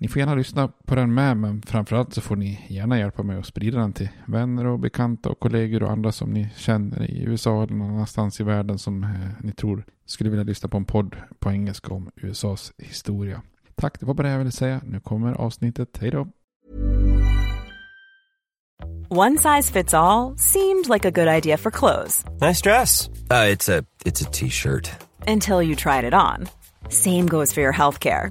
Ni får gärna lyssna på den med, men framförallt så får ni gärna hjälpa mig att sprida den till vänner och bekanta och kollegor och andra som ni känner i USA eller någon annanstans i världen som eh, ni tror skulle vilja lyssna på en podd på engelska om USAs historia. Tack, det var bara det jag ville säga. Nu kommer avsnittet. Hej då! One size fits all seemed like a good idea for clothes. Nice dress. Uh, it's a it's a t-shirt. Until you tried it on. Same goes for your healthcare.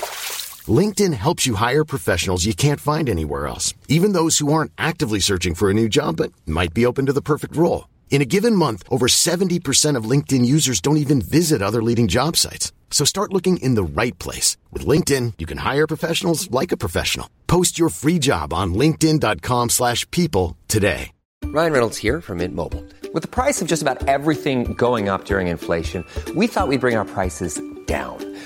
LinkedIn helps you hire professionals you can't find anywhere else, even those who aren't actively searching for a new job but might be open to the perfect role. In a given month, over 70% of LinkedIn users don't even visit other leading job sites. So start looking in the right place. With LinkedIn, you can hire professionals like a professional. Post your free job on linkedin.com slash people today. Ryan Reynolds here from Mint Mobile. With the price of just about everything going up during inflation, we thought we'd bring our prices down.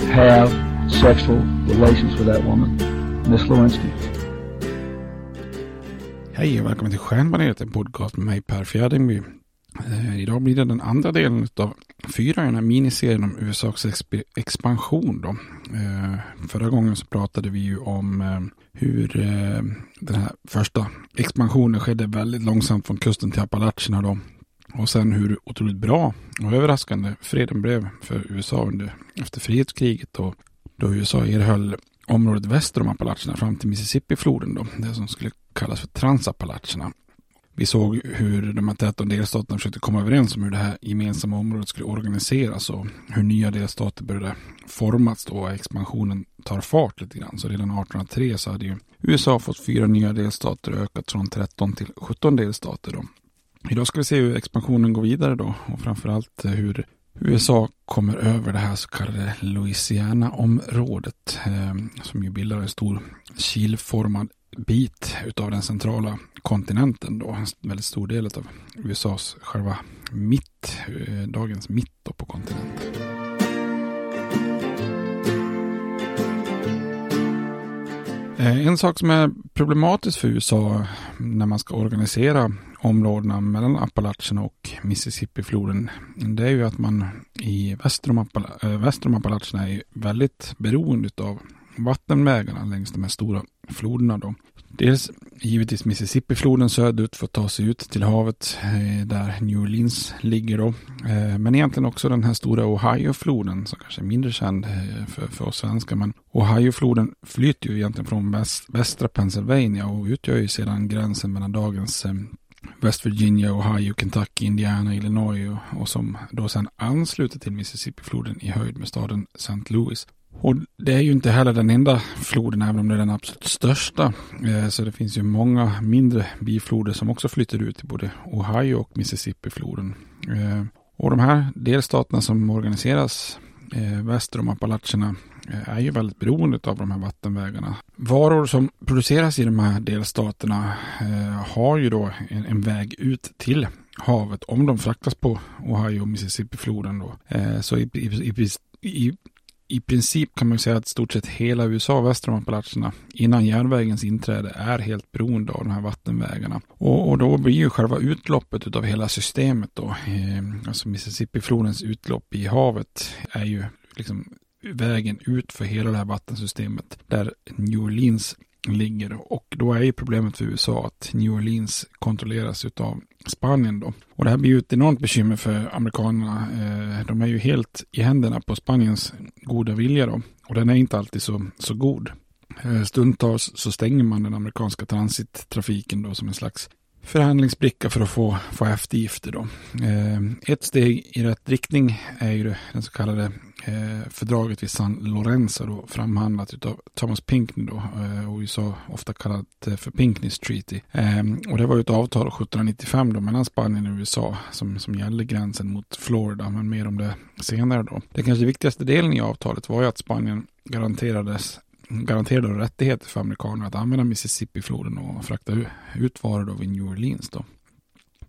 have sexual relations with that woman, Miss Lewinsky. Hej och välkommen till Stjärnbaneret, en podcast med mig Per Fjärdingby. Eh, idag blir det den andra delen av fyra i den här miniserien om USAs exp- expansion. Då. Eh, förra gången så pratade vi ju om eh, hur eh, den här första expansionen skedde väldigt långsamt från kusten till Appalacherna. Då. Och sen hur otroligt bra och överraskande freden blev för USA under, efter frihetskriget. Då, då USA erhöll området väster om Appalacherna fram till Mississippifloden. Då, det som skulle kallas för Transappalacherna. Vi såg hur de här 13 delstaterna försökte komma överens om hur det här gemensamma området skulle organiseras och hur nya delstater började formas då och expansionen tar fart lite grann. Så redan 1803 så hade ju USA fått fyra nya delstater och ökat från 13 till 17 delstater. Då. Idag ska vi se hur expansionen går vidare då och framförallt hur USA kommer över det här så kallade Louisiana-området eh, som ju bildar en stor kilformad bit utav den centrala kontinenten då. En väldigt stor del av USAs själva mitt, eh, dagens mitt då på kontinenten. Eh, en sak som är problematisk för USA när man ska organisera områdena mellan Appalacherna och Mississippifloden. Det är ju att man i väster om, Appala- äh, väster om Appalacherna är väldigt beroende av vattenvägarna längs de här stora floderna. Då. Dels givetvis Mississippifloden söderut för att ta sig ut till havet eh, där New Orleans ligger då. Eh, men egentligen också den här stora Ohiofloden som kanske är mindre känd eh, för, för oss svenskar. Men Ohiofloden flyter ju egentligen från väst, västra Pennsylvania och utgör ju sedan gränsen mellan dagens eh, West Virginia, Ohio, Kentucky, Indiana, Illinois och, och som då sedan ansluter till Mississippifloden i höjd med staden St. Louis. Och det är ju inte heller den enda floden, även om det är den absolut största. Eh, så det finns ju många mindre bifloder som också flyter ut i både Ohio och Mississippifloden. Eh, och de här delstaterna som organiseras eh, väster om Appalacherna är ju väldigt beroende av de här vattenvägarna. Varor som produceras i de här delstaterna eh, har ju då en, väg ut till havet om de fraktas på Ohio och Mississippi-floden. Då. Eh, så i, i, i, i princip kan man säga att stort sett hela USA väster om Appalacherna innan järnvägens inträde är helt beroende av de här vattenvägarna. Och, och då blir ju själva utloppet av hela systemet då, eh, alltså Mississippi-flodens utlopp i havet är ju liksom vägen ut för hela det här vattensystemet där New Orleans ligger. Och då är ju problemet för USA att New Orleans kontrolleras av Spanien då. Och det här blir ju ett enormt bekymmer för amerikanerna. Eh, de är ju helt i händerna på Spaniens goda vilja då. Och den är inte alltid så, så god. Eh, stundtals så stänger man den amerikanska transittrafiken då som en slags förhandlingsbricka för att få, få eftergifter. Då. Eh, ett steg i rätt riktning är ju den så kallade eh, fördraget vid San Lorenzo då, framhandlat av Thomas Pinckney då, eh, och USA ofta kallat eh, för Pinckneys Treaty. Ehm, och det var ju ett avtal 1795 då, mellan Spanien och USA som, som gällde gränsen mot Florida, men mer om det senare då. Den kanske viktigaste delen i avtalet var ju att Spanien garanterades garanterade rättigheter för amerikaner att använda Mississippi-floden och frakta ut varor vid New Orleans. Då.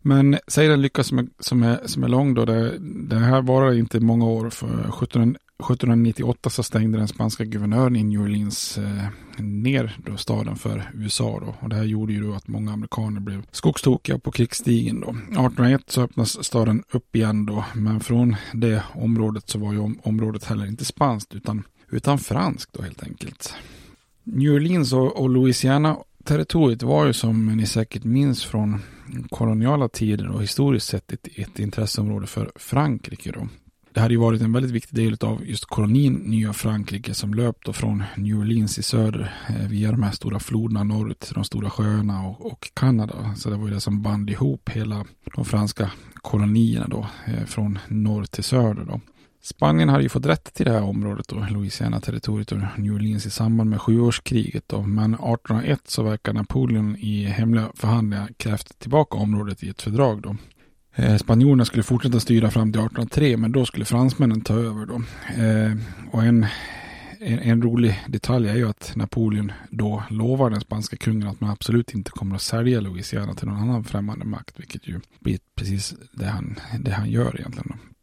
Men säg den lycka som är, som är, som är lång då. Det, det här varar inte många år. För 17, 1798 så stängde den spanska guvernören i New Orleans eh, ner då staden för USA. Då. Och det här gjorde ju då att många amerikaner blev skogstokiga på krigsstigen. Då. 1801 så öppnas staden upp igen då. Men från det området så var ju området heller inte spanskt utan utan franskt då helt enkelt. New Orleans och, och Louisiana territoriet var ju som ni säkert minns från koloniala tider och historiskt sett ett, ett intresseområde för Frankrike. Då. Det hade ju varit en väldigt viktig del av just kolonin Nya Frankrike som löpt från New Orleans i söder eh, via de här stora floderna norrut till de stora sjöarna och, och Kanada. Så det var ju det som band ihop hela de franska kolonierna då eh, från norr till söder. Då. Spanien hade ju fått rätt till det här området och Louisiana-territoriet och New Orleans i samband med sjuårskriget. Då. Men 1801 så verkar Napoleon i hemliga förhandlingar krävt tillbaka området i ett fördrag. Då. Eh, spanjorerna skulle fortsätta styra fram till 1803 men då skulle fransmännen ta över. Då. Eh, och en, en, en, rolig detalj är ju att Napoleon då lovar den spanska kungen att man absolut inte kommer att sälja Louisiana till någon annan främmande makt. Vilket ju blir precis det han, det han gör egentligen. Då.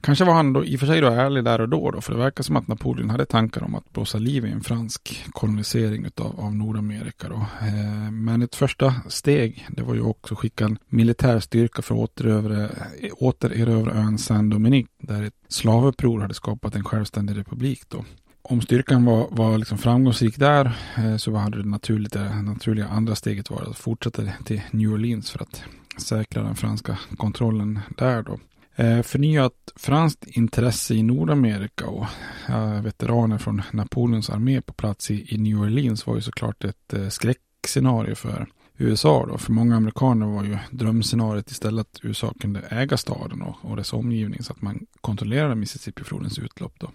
Kanske var han då i och för sig då ärlig där och då, då för det verkar som att Napoleon hade tankar om att blåsa liv i en fransk kolonisering utav, av Nordamerika. Då. Eh, men ett första steg, det var ju också att skicka en militär styrka för att återerövra, återerövra ön Saint-Dominique, där ett slavuppror hade skapat en självständig republik. Då. Om styrkan var, var liksom framgångsrik där eh, så hade det naturligt, det naturliga andra steget varit att fortsätta till New Orleans för att säkra den franska kontrollen där då. Eh, förnyat franskt intresse i Nordamerika och veteraner från Napoleons armé på plats i, New Orleans var ju såklart ett eh, skräckscenario för USA då. För många amerikaner var ju drömscenariot istället att USA kunde äga staden och, och dess omgivning så att man kontrollerade Mississippiflodens utlopp då.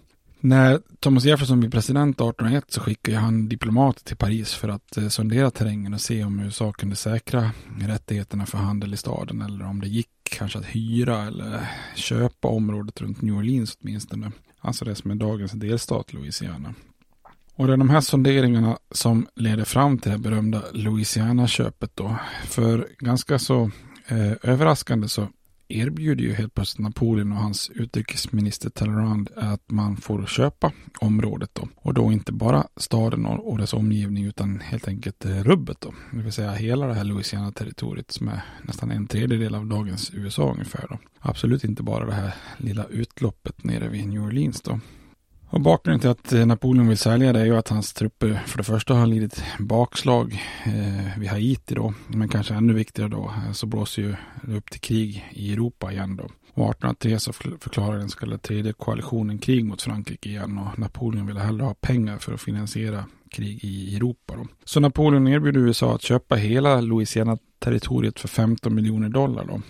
När Thomas Jefferson blev president 1801 så skickade han diplomater till Paris för att eh, sondera terrängen och se om USA kunde säkra rättigheterna för handel i staden eller om det gick kanske att hyra eller köpa området runt New Orleans åtminstone. Alltså det som är dagens delstat Louisiana. Och det är de här sonderingarna som leder fram till det berömda Louisiana-köpet då. För ganska så eh, överraskande så erbjuder ju helt plötsligt Napoleon och hans utrikesminister Talleyrand att man får köpa området då. Och då inte bara staden och dess omgivning utan helt enkelt eh, rubbet då. Det vill säga hela det här Louisiana-territoriet som är nästan en tredjedel av dagens USA ungefär då. Absolut inte bara det här lilla utloppet nere vid New Orleans då. Och bakgrunden till att eh, Napoleon vill sälja det är ju att hans trupper för det första har lidit bakslag eh, vid Haiti då. Men kanske ännu viktigare då eh, så blåser ju det upp till krig i Europa igen då. Och 1803 så förklarar den så kallade tredje koalitionen krig mot Frankrike igen och Napoleon ville hellre ha pengar för att finansiera krig i Europa. Då. Så Napoleon erbjuder USA att köpa hela Louisiana-territoriet för 15 miljoner dollar. Då.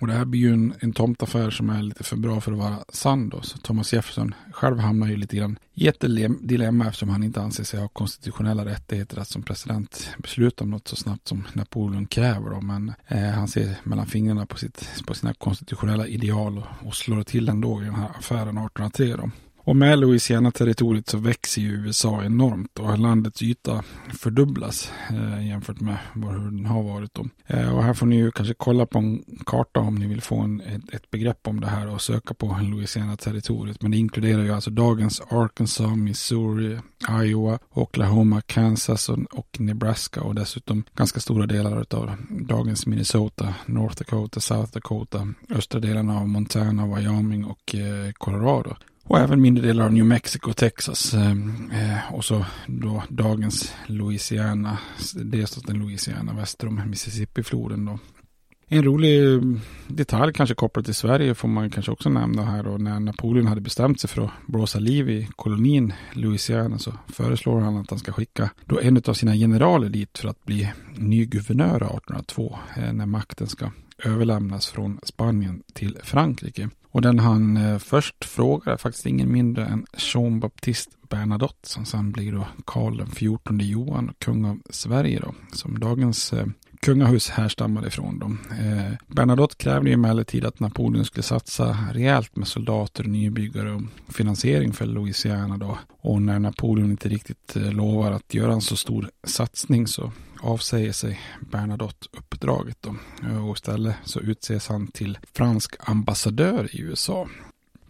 Och det här blir ju en, en tomtaffär som är lite för bra för att vara sann då. Så Thomas Jefferson själv hamnar ju lite grann i ett dilemma eftersom han inte anser sig ha konstitutionella rättigheter att som president besluta om något så snabbt som Napoleon kräver. Då. Men eh, han ser mellan fingrarna på, sitt, på sina konstitutionella ideal och, och slår till ändå i den här affären 1803. Då. Och med Louisiana-territoriet så växer ju USA enormt och landets yta fördubblas eh, jämfört med hur den har varit. Då. Eh, och här får ni ju kanske kolla på en karta om ni vill få en, ett, ett begrepp om det här och söka på Louisiana-territoriet. Men det inkluderar ju alltså dagens Arkansas, Missouri, Iowa, Oklahoma, Kansas och, och Nebraska och dessutom ganska stora delar av dagens Minnesota, North Dakota, South Dakota, östra delarna av Montana, Wyoming och eh, Colorado. Och även mindre delar av New Mexico och Texas. Eh, eh, och så då dagens Louisiana, delstaten Louisiana väster om Mississippi-floden då. En rolig eh, detalj kanske kopplat till Sverige får man kanske också nämna här då. när Napoleon hade bestämt sig för att blåsa liv i kolonin Louisiana så föreslår han att han ska skicka då en av sina generaler dit för att bli ny guvernör 1802 eh, när makten ska överlämnas från Spanien till Frankrike. Och den han eh, först frågar är faktiskt ingen mindre än Jean Baptiste Bernadotte som sen blir då Karl den XIV Johan, kung av Sverige då, som dagens eh, kungahus härstammar ifrån. dem. Eh, Bernadotte krävde emellertid att Napoleon skulle satsa rejält med soldater, nybyggare och finansiering för Louisiana. Då. Och när Napoleon inte riktigt eh, lovar att göra en så stor satsning så avsäger sig Bernadotte uppdraget. Då. Eh, och istället så utses han till fransk ambassadör i USA.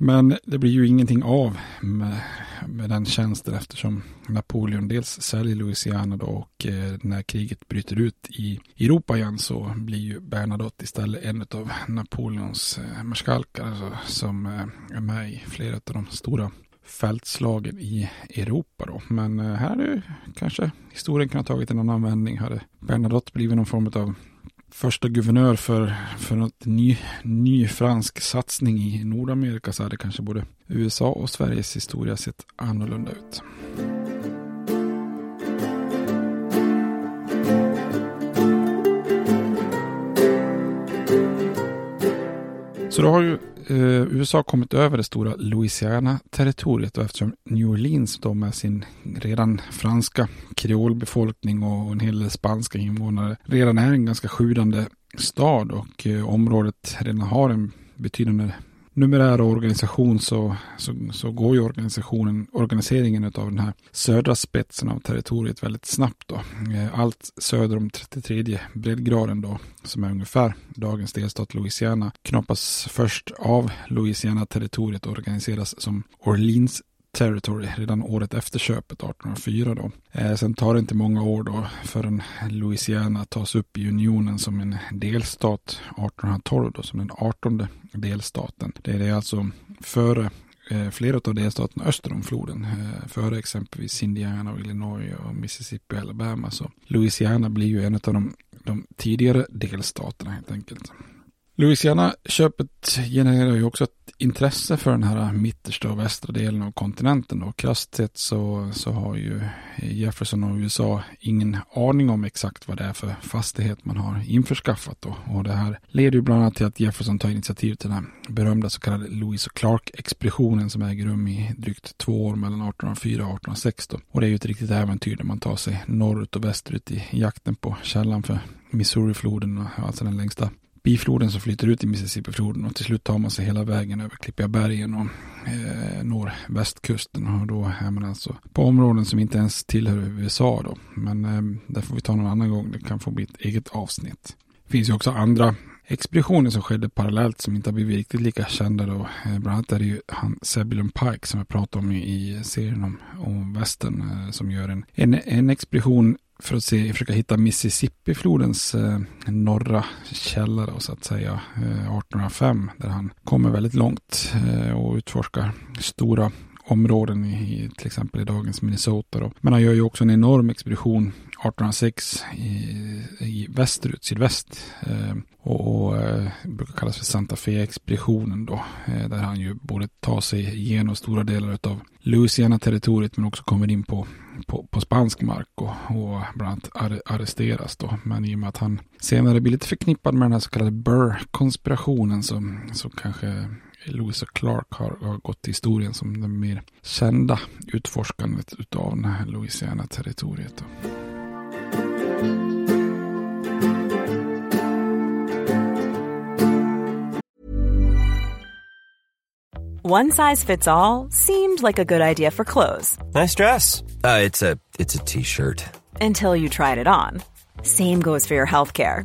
Men det blir ju ingenting av med, med den tjänsten eftersom Napoleon dels säljer Louisiana då och eh, när kriget bryter ut i Europa igen så blir ju Bernadotte istället en av Napoleons eh, marskalkar alltså, som eh, är med i flera av de stora fältslagen i Europa då. Men eh, här hade kanske historien kunnat tagit en annan vändning. Hade Bernadotte blivit någon form av första guvernör för, för något ny, ny fransk satsning i Nordamerika så hade kanske både USA och Sveriges historia sett annorlunda ut. Så då har ju eh, USA kommit över det stora Louisiana-territoriet och eftersom New Orleans då med sin redan franska kreolbefolkning och en hel del spanska invånare redan är en ganska sjudande stad och eh, området redan har en betydande numerär och organisation så, så, så, går ju organisationen, organiseringen av den här södra spetsen av territoriet väldigt snabbt. Då. Eh, allt söder om 33 breddgraden då, som är ungefär dagens delstat Louisiana, knoppas först av Louisiana-territoriet och organiseras som Orleans Territory redan året efter köpet 1804 då. Eh, sen tar det inte många år då förrän Louisiana tas upp i unionen som en delstat 1812 då som den 18 delstaten. Det är alltså före eh, flera av delstaterna öster om floden. Eh, före exempelvis Indiana, och Illinois och Mississippi och Alabama. Så Louisiana blir ju en av de, de tidigare delstaterna helt enkelt. Louisiana-köpet genererar ju också ett intresse för den här mittersta och västra delen av kontinenten. Och krasst sett så, så har ju Jefferson och USA ingen aning om exakt vad det är för fastighet man har införskaffat. Då. Och det här leder ju bland annat till att Jefferson tar initiativ till den här berömda så kallade Louis och Clark-expeditionen som äger rum i drygt två år mellan 1804 och 1806. Då. Och det är ju ett riktigt äventyr där man tar sig norrut och västerut i jakten på källan för Missourifloden, alltså den längsta bifloden som flyter ut i Mississippifloden och till slut tar man sig hela vägen över Klippiga bergen och eh, når västkusten och då är man alltså på områden som inte ens tillhör USA då. Men eh, det får vi ta någon annan gång. Det kan få bli ett eget avsnitt. Det finns ju också andra expeditioner som skedde parallellt som inte har blivit riktigt lika kända då. Eh, bland annat är det ju han Sebulon Pike som jag pratade om i, i serien om, om västern eh, som gör en, en, en expedition för att se, försöka hitta Mississippiflodens eh, norra källare så att säga eh, 1805 där han kommer väldigt långt eh, och utforskar stora områden i, till exempel i dagens Minnesota. Då. Men han gör ju också en enorm expedition 1806 i, i västerut, sydväst. Eh, och, och eh, brukar kallas för Santa Fe-expeditionen då. Eh, där han ju borde ta sig igenom stora delar av Louisiana-territoriet men också kommer in på, på, på spansk mark och, och bland annat ar arresteras då. Men i och med att han senare blir lite förknippad med den här så kallade Burr-konspirationen så, så kanske Louisa Clark har, har gått till historien som den mer kända utforskandet utav det här Louisiana-territoriet. One size fits all seemed like a good idea for clothes. Nice dress. Uh, it's a it's a t-shirt. Until you tried it on. Same goes for your healthcare.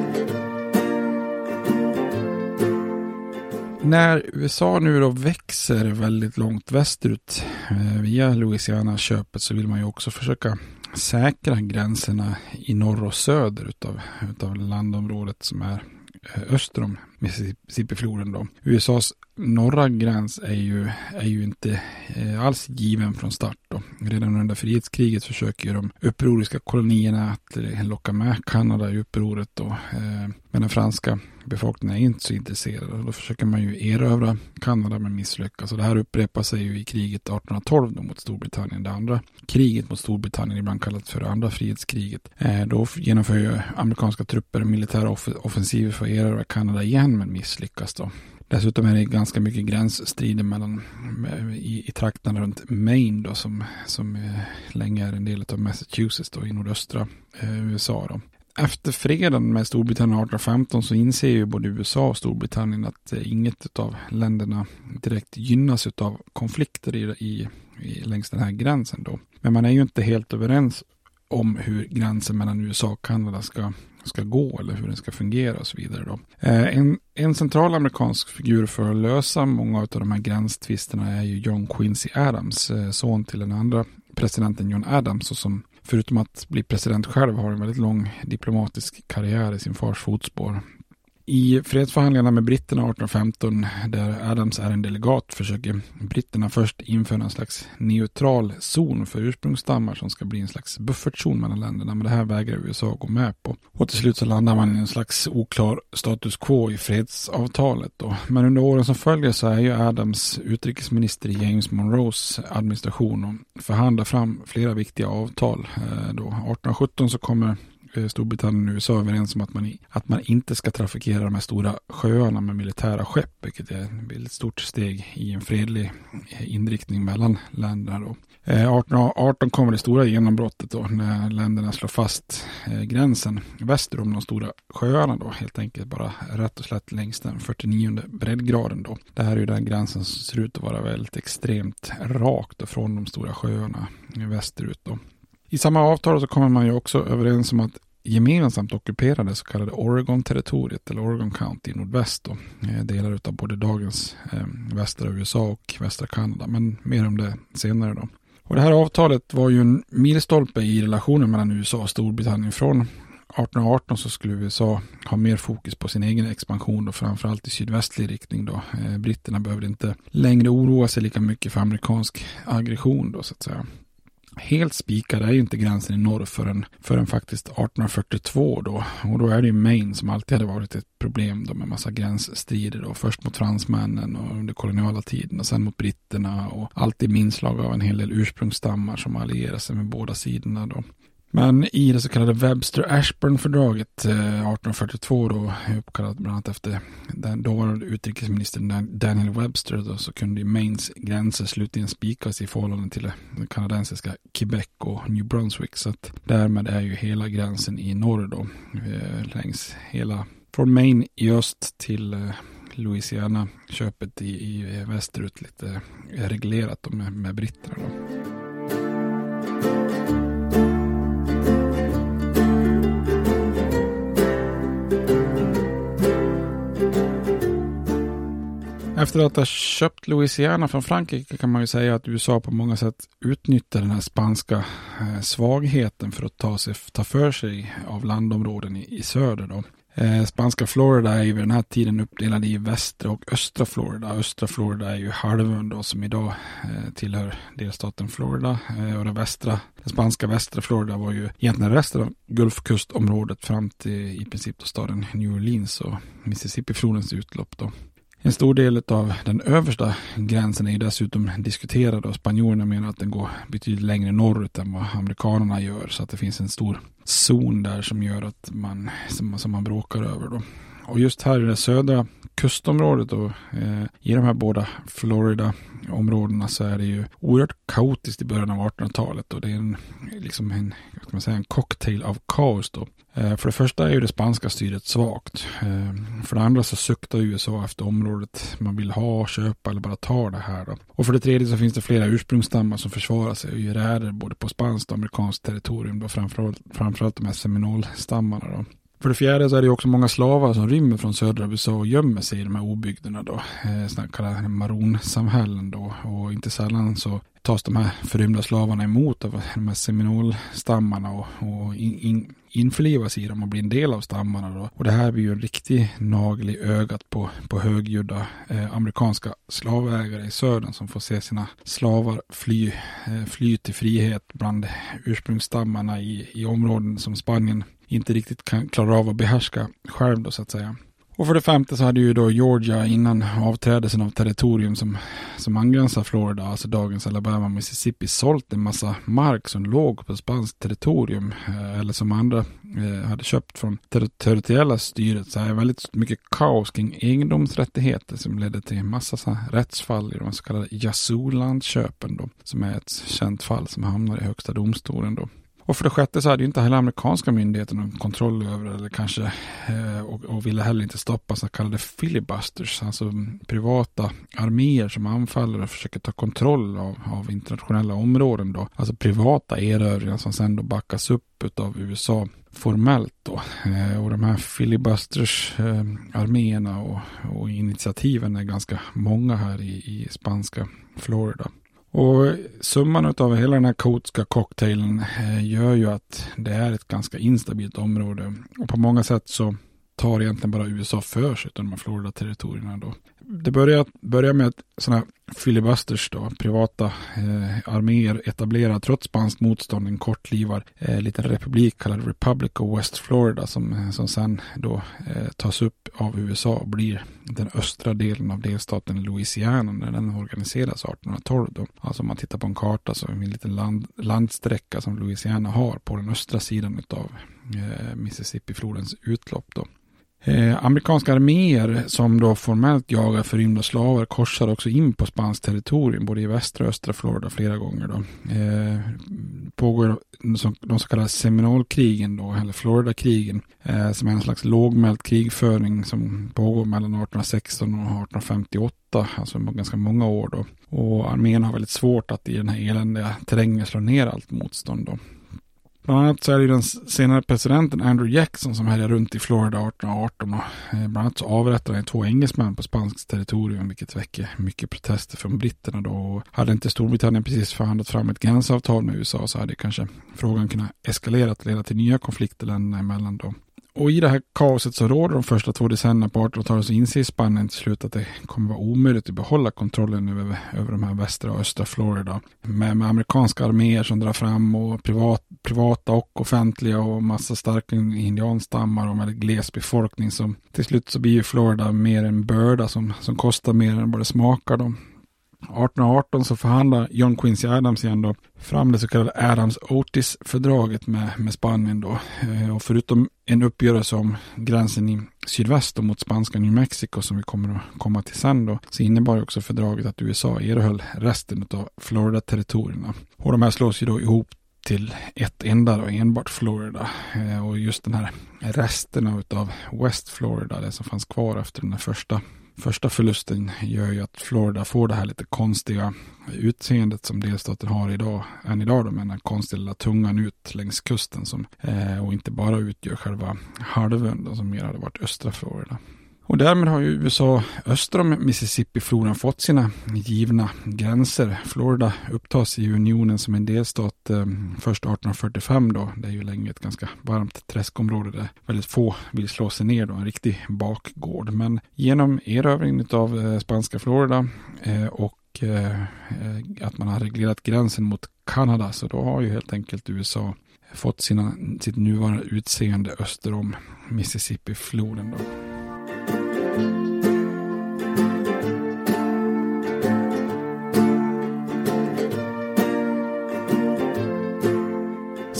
När USA nu då växer väldigt långt västerut eh, via Louisiana-köpet så vill man ju också försöka säkra gränserna i norr och söder utav, utav landområdet som är eh, öster om Mississippifloden. Då. USAs norra gräns är ju, är ju inte eh, alls given från start. Då. Redan under frihetskriget försöker ju de upproriska kolonierna att eh, locka med Kanada i upproret. Då. Eh, men den franska befolkningen är inte så intresserad. Då försöker man ju erövra Kanada men misslyckas. Och det här upprepar sig ju i kriget 1812 då mot Storbritannien. Det andra kriget mot Storbritannien, ibland kallat för det andra frihetskriget. Eh, då genomför ju amerikanska trupper militära off offensiver för att erövra Kanada igen men misslyckas då. Dessutom är det ganska mycket gränsstrider mellan, eh, i, i trakterna runt Maine då, som, som eh, länge är en del av Massachusetts då, i nordöstra eh, USA. Då. Efter freden med Storbritannien 1815 så inser ju både USA och Storbritannien att eh, inget av länderna direkt gynnas av konflikter i, i, i, längs den här gränsen. Då. Men man är ju inte helt överens om hur gränsen mellan USA och Kanada ska ska gå eller hur den ska fungera och så vidare. Då. Eh, en, en central amerikansk figur för att lösa många av de här gränstvisterna är ju John Quincy Adams, eh, son till den andra presidenten John Adams och som förutom att bli president själv har en väldigt lång diplomatisk karriär i sin fars fotspår. I fredsförhandlingarna med britterna 1815, där Adams är en delegat, försöker britterna först införa en slags neutral zon för ursprungsstammar som ska bli en slags buffertzon mellan länderna. Men det här vägrar USA gå med på. Och till slut så landar man i en slags oklar status quo i fredsavtalet. Då. Men under åren som följer så är ju Adams utrikesminister i James Monroes administration och förhandlar fram flera viktiga avtal. Eh, då 1817 så kommer Eh, Storbritannien och USA överens om att man, att man inte ska trafikera de här stora sjöarna med militära skepp, vilket är ett väldigt stort steg i en fredlig eh, inriktning mellan länderna. Eh, då. 1818 kommer det stora genombrottet då när länderna slår fast gränsen väster om de stora sjöarna då helt enkelt bara rätt och slätt längs den 49 breddgraden då. Det här är ju den gränsen som ser ut att vara väldigt extremt rakt från de stora sjöarna västerut då. I samma avtal så kommer man ju också överens om att gemensamt ockupera det så kallade Oregon-territoriet eller Oregon County i nordväst. Då, eh, delar av både dagens eh, västra USA och västra Kanada. Men mer om det senare då. Och det här avtalet var ju en milstolpe i relationen mellan USA och Storbritannien. Från 1818 så skulle USA ha mer fokus på sin egen expansion och framförallt i sydvästlig riktning då. Eh, britterna behövde inte längre oroa sig lika mycket för amerikansk aggression då så att säga helt spikad är ju inte gränsen i norr förrän, förrän faktiskt 1842 då. Och då är det ju Maine som alltid hade varit ett problem då med massa gränsstrider då. Först mot fransmännen och under koloniala tiden och sen mot britterna och alltid med inslag av en hel del ursprungsstammar som allierar sig med båda sidorna då. Men i det så kallade Webster-Ashburn-fördraget 1842 eh, då, uppkallat bland annat efter den dåvarande utrikesministern Daniel Webster då, så kunde Maines gränser slutligen spikas i förhållande till det kanadensiska Quebec och New Brunswick. Så att därmed är ju hela gränsen i norr då, eh, längs hela från Maine i öst till eh, Louisiana köpet i, i västerut lite reglerat med, med britterna. Då. Efter att ha köpt Louisiana från Frankrike kan man ju säga att USA på många sätt utnyttjar den här spanska eh, svagheten för att ta, sig, ta för sig av landområden i, i söder. Då. Eh, spanska Florida är ju vid den här tiden uppdelad i västra och östra Florida. Östra Florida är ju halvön då som idag eh, tillhör delstaten Florida. Eh, och det västra, den spanska västra Florida var ju egentligen resten av Gulfkustområdet fram till i princip då staden New Orleans och Mississippi-flodens utlopp då. En stor del av den översta gränsen är ju dessutom diskuterad och spanjorerna menar att den går betydligt längre norrut än vad amerikanerna gör. Så att det finns en stor zon där som gör att man, som, som man bråkar över då. Och just här i det södra kustområdet och eh, i de här båda Florida-områdena så är det ju oerhört kaotiskt i början av 1800-talet och det är en, liksom en, ska man säga, en cocktail av kaos då. Eh, för det första är ju det spanska styret svagt. Eh, för det andra så suktar USA efter området man vill ha, köpa eller bara ta det här. Då. Och för det tredje så finns det flera ursprungsstammar som försvarar sig och gör räder både på spanskt och amerikanskt territorium. Då framförallt, framförallt de här seminolstammarna. Då. För det fjärde så är det också många slavar som rymmer från södra USA och gömmer sig i de här obygderna då. Eh, sådana kallade maronsamhällen då. Och inte sällan så tas de här förrymda slavarna emot av de här seminolstammarna och, och in, in, införlivas i dem och blir en del av stammarna. Då. Och det här blir ju en riktig nagel i ögat på, på högljudda eh, amerikanska slavägare i södern som får se sina slavar fly, eh, fly till frihet bland ursprungsstammarna i, i områden som Spanien inte riktigt kan klara av att behärska själv då så att säga. Och för det femte så hade ju då Georgia innan avträdelsen av territorium som, som angränsar Florida, alltså dagens Alabama och Mississippi, sålt en massa mark som låg på spanskt territorium eh, eller som andra eh, hade köpt från ter territoriella styret. Så här väldigt mycket kaos kring egendomsrättigheter som ledde till en massa så rättsfall i de så kallade Yazoo-landköpen då, som är ett känt fall som hamnar i högsta domstolen då. Och för det sjätte så hade ju inte heller amerikanska myndigheter någon kontroll över eller kanske eh, och, och, ville heller inte stoppa så kallade filibusters, alltså privata arméer som anfaller och försöker ta kontroll av, av internationella områden då. Alltså privata erövringar som sen då backas upp av USA formellt då. Eh, och de här filibusters-arméerna eh, och, och, initiativen är ganska många här i, i spanska Florida. Och summan av hela den här kotska cocktailen eh, gör ju att det är ett ganska instabilt område. Och på många sätt så tar egentligen bara USA för sig av de här Florida-territorierna då. Det börjar, börjar med att sådana filibusters då, privata eh, arméer etablerar trots spanskt motstånd en kortlivad eh, liten republik kallad Republic of West Florida som, eh, som sen då eh, tas upp av USA och blir den östra delen av delstaten Louisiana när den organiseras 1812 då. Alltså om man tittar på en karta så är det en liten land, landsträcka som Louisiana har på den östra sidan av eh, Mississippi-flodens utlopp då. Eh, amerikanska arméer som då formellt jagar förrymda slavar korsar också in på spanskt territorium både i västra och östra Florida flera gånger. Då. Eh, pågår de så, kallade Seminolkrigen då, eller Floridakrigen, eh, som är en slags lågmäld krigföring som pågår mellan 1816 och 1858, alltså ganska många år då. Och armén har väldigt svårt att i den här eländiga terrängen slå ner allt motstånd då. Bland annat så är det den senare presidenten Andrew Jackson som härjar runt i Florida 1818 och eh, bland annat så avrättar han två engelsmän på spanskt territorium vilket väcker mycket protester från britterna då. Och hade inte Storbritannien precis förhandlat fram ett gränsavtal med USA så hade kanske frågan kunnat eskalera och leda till nya konflikter länderna emellan då. Och i det här kaoset som råder de första två decennierna på 1800-talet så inser Spanien till slut att det kommer vara omöjligt att behålla kontrollen över, över de här västra och östra Florida. Med, med amerikanska arméer som drar fram och privat, privata och offentliga och massa starka indianstammar och med gles befolkning. som till slut så blir ju Florida mer en börda som, som kostar mer än vad det smakar. Då. 1818 så förhandlar John Quincy Adams igen då fram det så kallade Adams-Otis-fördraget med, med Spanien då. Eh, och förutom en uppgörelse om gränsen i sydväst mot spanska New Mexico som vi kommer att komma till sen då, så innebar också fördraget att USA erhöll resten av Florida-territorierna. Och de här slås ju då ihop till ett enda då, enbart Florida. Eh, och just den här resterna av West Florida, det som fanns kvar efter den här första första förlusten gör ju att Florida får det här lite konstiga utseendet som delstaten har idag, än idag då, med den här konstiga lilla tungan ut längs kusten som, eh, och inte bara utgör själva halvön då, som mer hade varit östra Florida. Och därmed har ju USA öster om Mississippifloden fått sina givna gränser. Florida upptas i unionen som en delstat eh, först 1845 då. Det är ju länge ett ganska varmt träskområde där väldigt få vill slå sig ner då. En riktig bakgård. Men genom erövringen av eh, spanska Florida eh, och eh, att man har reglerat gränsen mot Kanada så då har ju helt enkelt USA fått sina, sitt nuvarande utseende öster om Mississippifloden. Då.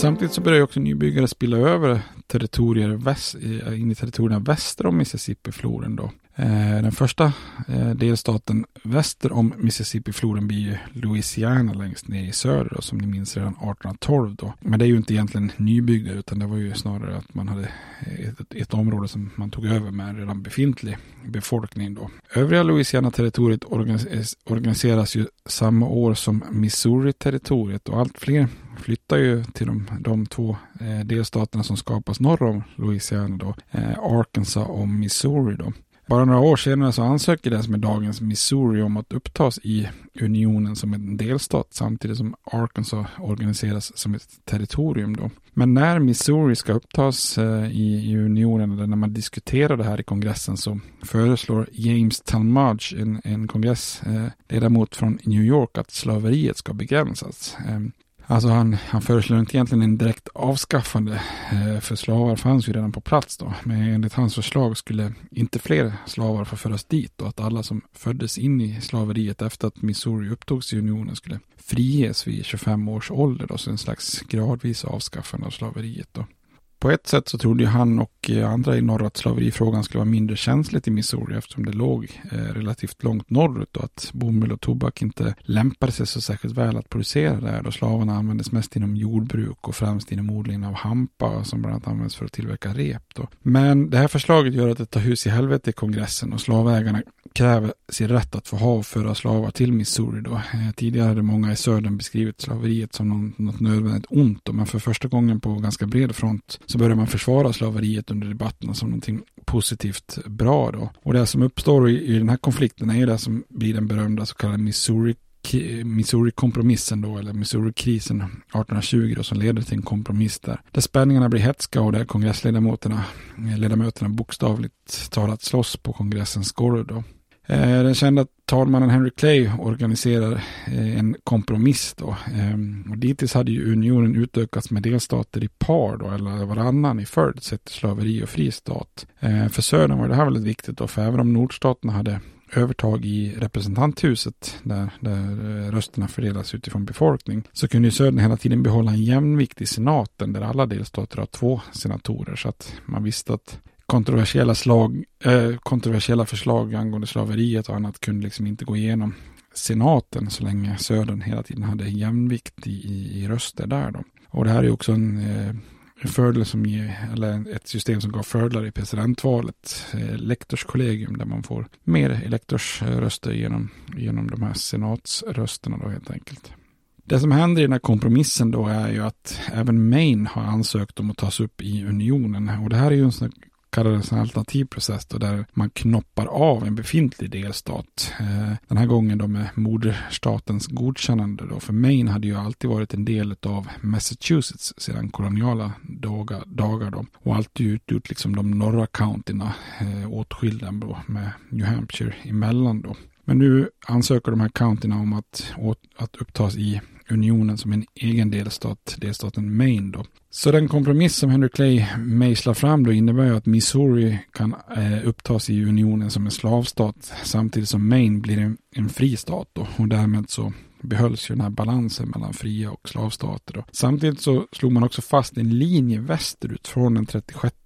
Samtidigt så börjar också nybyggare spilla över territorier väst, in i territorierna väster om Mississippifloden Då. Eh, den första eh, delstaten väster om Mississippi-floden blir Louisiana längst ner i söder då, som ni minns redan 1812 då. Men det är ju inte egentligen nybyggda utan det var ju snarare att man hade eh, ett, ett område som man tog över med en redan befintlig befolkning då. Övriga Louisiana-territoriet organiseras ju samma år som Missouri-territoriet och allt fler flyttar ju till de, de två eh, delstaterna som skapas norr om Louisiana då, eh, Arkansas och Missouri då. Bara några år senare så ansöker den som är dagens Missouri om att upptas i unionen som en delstat samtidigt som Arkansas organiseras som ett territorium då. Men när Missouri ska upptas eh, i, i unionen eller när man diskuterar det här i kongressen så föreslår James Talmadge, en, en kongressledamot eh, från New York, att slaveriet ska begränsas. Ehm, Alltså han, han föreslår inte egentligen en direkt avskaffande, eh, för slavar fanns ju redan på plats då. Men enligt hans förslag skulle inte fler slavar få föras dit och att alla som föddes in i slaveriet efter att Missouri upptogs i unionen skulle friges vid 25 års ålder då, så en slags gradvis avskaffande av slaveriet då. På ett sätt så trodde ju han och eh, andra i norr att slaverifrågan skulle vara mindre känsligt i Missouri eftersom det låg eh, relativt långt norrut och att bomull och tobak inte lämpade sig så särskilt väl att producera där då slavarna användes mest inom jordbruk och främst inom odlingen av hampa som bland annat används för att tillverka rep. Då. Men det här förslaget gör att det tar hus i helvete i kongressen och slavägarna kräver sin rätt att få ha och föra slavar till Missouri. Då. Eh, tidigare hade många i södern beskrivit slaveriet som något, något nödvändigt ont, då, men för första gången på ganska bred front så börjar man försvara slaveriet under debatterna som någonting positivt bra. Då. Och det som uppstår i, i den här konflikten är det som blir den berömda så kallade Missouri Missouri-kompromissen då, eller Missouri-krisen 1820 då, som leder till en kompromiss där. Där spänningarna blir hetska och där kongressledamöterna ledamöterna bokstavligt talat slåss på kongressens golv då. Eh, den kända talmannen Henry Clay organiserar eh, en kompromiss då. Ehm, och dittills hade ju unionen utökats med delstater i par då, eller varannan i följd sett till slaveri och fri stat. Eh, för södern var det här väldigt viktigt då, för även om nordstaterna hade övertag i representanthuset där, där rösterna fördelas utifrån befolkning så kunde ju södern hela tiden behålla en jämvikt i senaten där alla delstater har två senatorer så att man visste att kontroversiella, slag, eh, kontroversiella förslag angående slaveriet och annat kunde liksom inte gå igenom senaten så länge södern hela tiden hade jämvikt i, i, i röster där. Då. Och det här är också en, eh, fördel som ger, eller ett system som gav fördelar i presidentvalet, eh, lektorskollegium där man får mer elektorsröster genom, genom de här senatsrösterna då helt enkelt. Det som händer i den här kompromissen då är ju att även Maine har ansökt om att tas upp i unionen. Och det här är ju en sån kallades en alternativ process då där man knoppar av en befintlig delstat. Eh, den här gången då med moderstatens godkännande då. För Maine hade ju alltid varit en del av Massachusetts sedan koloniala dagar, dagar då. Och alltid utgjort liksom de norra countyna eh, åtskilda då med New Hampshire emellan då. Men nu ansöker de här countyna om att, att upptas i unionen som en egen delstat, delstaten Maine då. Så den kompromiss som Henry Clay mejslar fram då innebär ju att Missouri kan eh, upptas i unionen som en slavstat samtidigt som Maine blir en, en fri stat då och därmed så behölls ju den här balansen mellan fria och slavstater. Då. Samtidigt så slog man också fast en linje västerut från den 36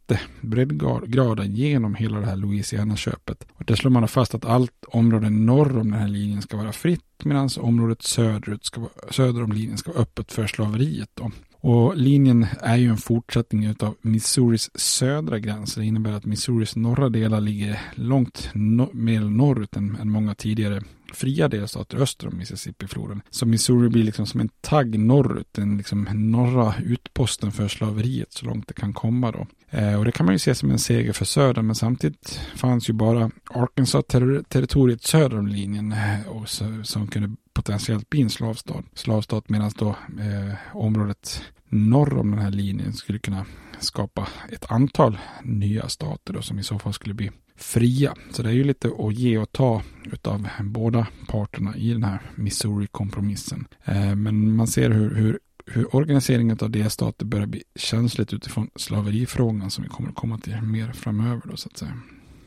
breddgraden genom hela det här Louisiana-köpet. Och där slår man fast att allt område norr om den här linjen ska vara fritt medan området söderut ska vara, söder om linjen ska vara öppet för slaveriet. Då. Och linjen är ju en fortsättning av Missouris södra gräns. Det innebär att Missouris norra delar ligger långt no mer norrut än, än många tidigare fria delstater öster om Mississippifloden. Så Missouri blir liksom som en tagg norrut, den liksom norra utposten för slaveriet så långt det kan komma då. Eh, och det kan man ju se som en seger för södern, men samtidigt fanns ju bara Arkansas-territoriet söder om linjen eh, och så, som kunde potentiellt bli en slavstat. Slavstat medan då eh, området norr om den här linjen skulle kunna skapa ett antal nya stater då, som i så fall skulle bli fria. Så det är ju lite att ge och ta utav båda parterna i den här Missouri-kompromissen. Eh, men man ser hur, hur, hur organiseringen av delstater börjar bli känsligt utifrån slaverifrågan som vi kommer att komma till mer framöver då så att säga.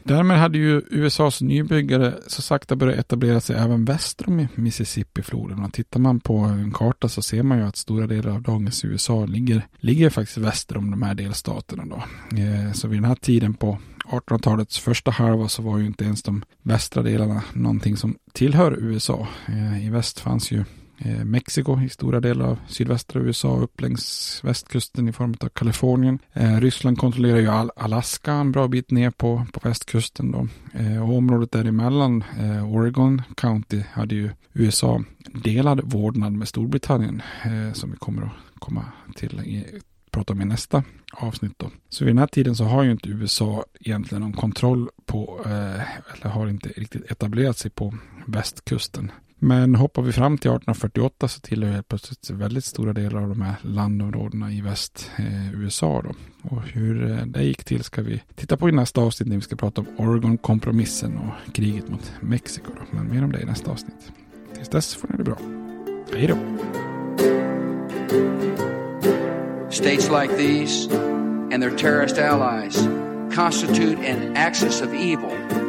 Därmed hade ju USAs nybyggare så sakta börjat etablera sig även väster om Mississippifloden. Och tittar man på en karta så ser man ju att stora delar av dagens USA ligger, ligger faktiskt väster om de här delstaterna. Då. Eh, så vid den här tiden på 1800-talets första halva så var ju inte ens de västra delarna någonting som tillhör USA. Eh, I väst fanns ju Eh, Mexiko i stora delar av sydvästra USA upp längs västkusten i form av Kalifornien. Eh, Ryssland kontrollerar ju Alaska en bra bit ner på, på västkusten då. Eh, och området däremellan, eh, Oregon County, hade ju USA delad vårdnad med Storbritannien som vi kommer att komma till prata om i nästa avsnitt. Då. Så vid den här tiden så har ju inte USA egentligen någon kontroll på, eh, eller har inte riktigt etablerat sig på västkusten. Men hoppar vi fram till 1848 så tillhör helt plötsligt väldigt stora delar av de här landområdena i väst eh, USA. Då. Och hur eh, det gick till ska vi titta på i nästa avsnitt när vi ska prata om Oregon-kompromissen och kriget mot Mexiko. Då. Men mer om det i nästa avsnitt. Tills dess får ni det bra. Hej då! States like these and their terrorist allies constitute an axis of evil.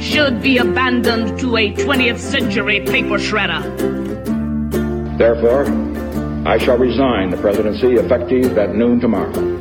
should be abandoned to a 20th century paper shredder. Therefore, I shall resign the presidency effective at noon tomorrow.